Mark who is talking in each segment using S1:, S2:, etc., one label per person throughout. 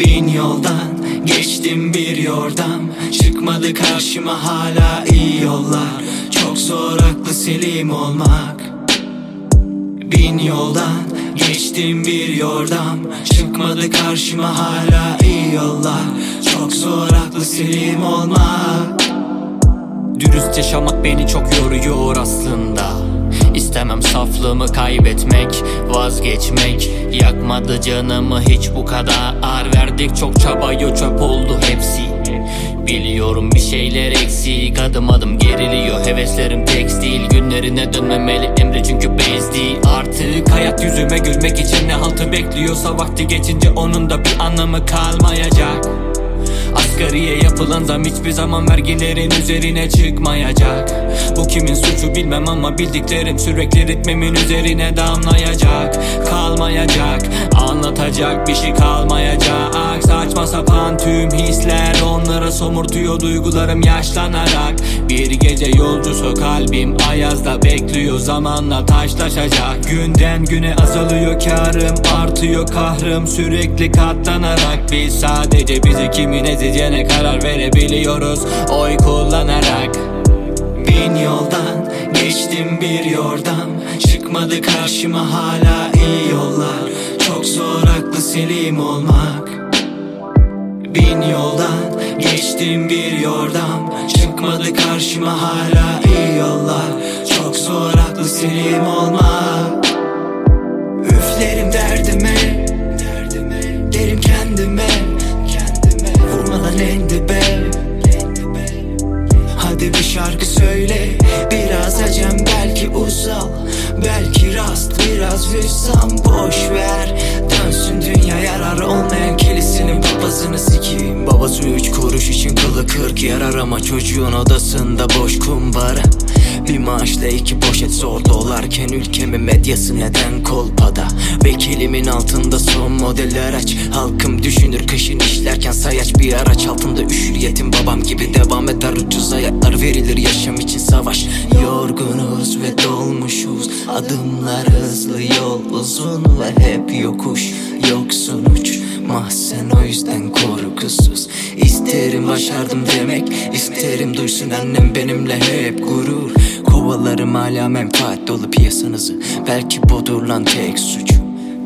S1: Bin yoldan geçtim bir yordam. Çıkmadı karşıma hala iyi yollar. Çok zor aklı selim olmak. Bin yoldan geçtim bir yordam. Çıkmadı karşıma hala iyi yollar. Çok zor aklı selim olmak.
S2: Dürüst yaşamak beni çok yoruyor aslında İstemem saflığımı kaybetmek Vazgeçmek. Yakmadı canımı hiç bu kadar Ağır verdik. Çok çabayı çöp oldu hepsi. Biliyorum bir şeyler eksik. Adım adım geriliyor heveslerim tekstil Günlerine dönmemeli emre çünkü bez değil. Artık hayat yüzüme gülmek için ne haltı bekliyorsa Vakti geçince onun da bir anlamı kalmayacak Asgariye yapılan zam hiçbir zaman vergilerin üzerine çıkmayacak. Bu kimin suçu bilmem ama bildiklerim sürekli ritmimin üzerine damlayacak. Kalmayacak anlatacak bir şey kalmayacak. Saçma sapan tüm onlara somurtuyor duygularım yaşlanarak. Bir gece yolcusu kalbim ayazda bekliyor zamanla taşlaşacak. Günden güne azalıyor karım artıyor kahrım. Sürekli katlanarak Biz sadece bizi kimin ezeceğine karar verebiliyoruz. Oy kullanarak
S1: Bin yoldan geçtim bir yordam Çıkmadı karşıma hala iyi yollar. Çok zor aklı selim olmak. Bin yoldan geçtim bir yordam. Çıkmadı karşıma hala iyi yollar. Çok zor aklı selim olmak Üflerim derdime Derim kendime Vurmadan en dibe. Hadi bir şarkı vüsam Boş ver. Dönsün dünya yarar olmayan kilisinin papazını sikeyim. Babası üç kuruş için kılı kırk yarar ama çocuğun odasında boş kumbara. Bir maaşla iki poşet zor dolarken ülkemin medyası neden kolpada? Vekilimin altında son model araç Halkım düşünür kışın işlerken sayaç bir araç. Altında üşür yetim babam gibi devam eder. Ucuz hayatlar verilir yaşam için savaş. Yorgunuz ve dolmuşuz. Adımlar yokuş yok sonuç Mahzen o yüzden korkusuz. İsterim başardım demek isterim duysun. Annem benimle hep gurur. Kovalarım hala menfaat dolu piyasanızı. Belki budur lan tek suçu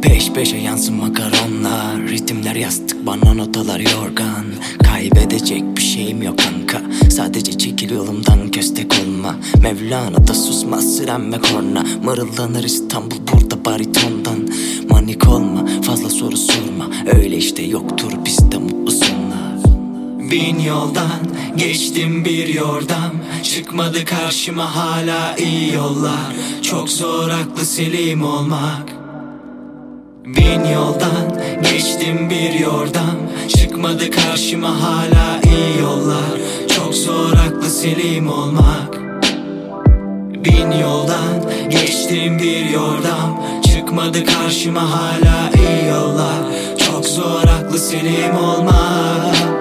S1: Peş peşe yansın makaronlar. Ritimler yastık bana notalar yorgan. Kaybedecek bir şeyim yok kanka. Sadece çekil yolumdan köstek olma. Mevlana da susmaz siren ve korna. Mırıldanır İstanbul burada baritondan Manik olma fazla soru sorma. Öyle işte yoktur bizde mutlu sonlar Bin yoldan geçtim bir yordam. Çıkmadı karşıma hala iyi yollar. Çok zor aklı selim olmak. Bin yoldan geçtim bir yordam. Çıkmadı karşıma hala iyi yollar. Çok zor aklı selim olmak. Bin yoldan geçtim bir yordam Çıkmadı karşıma hala. İyi yollar Çok zor aklı selim olmak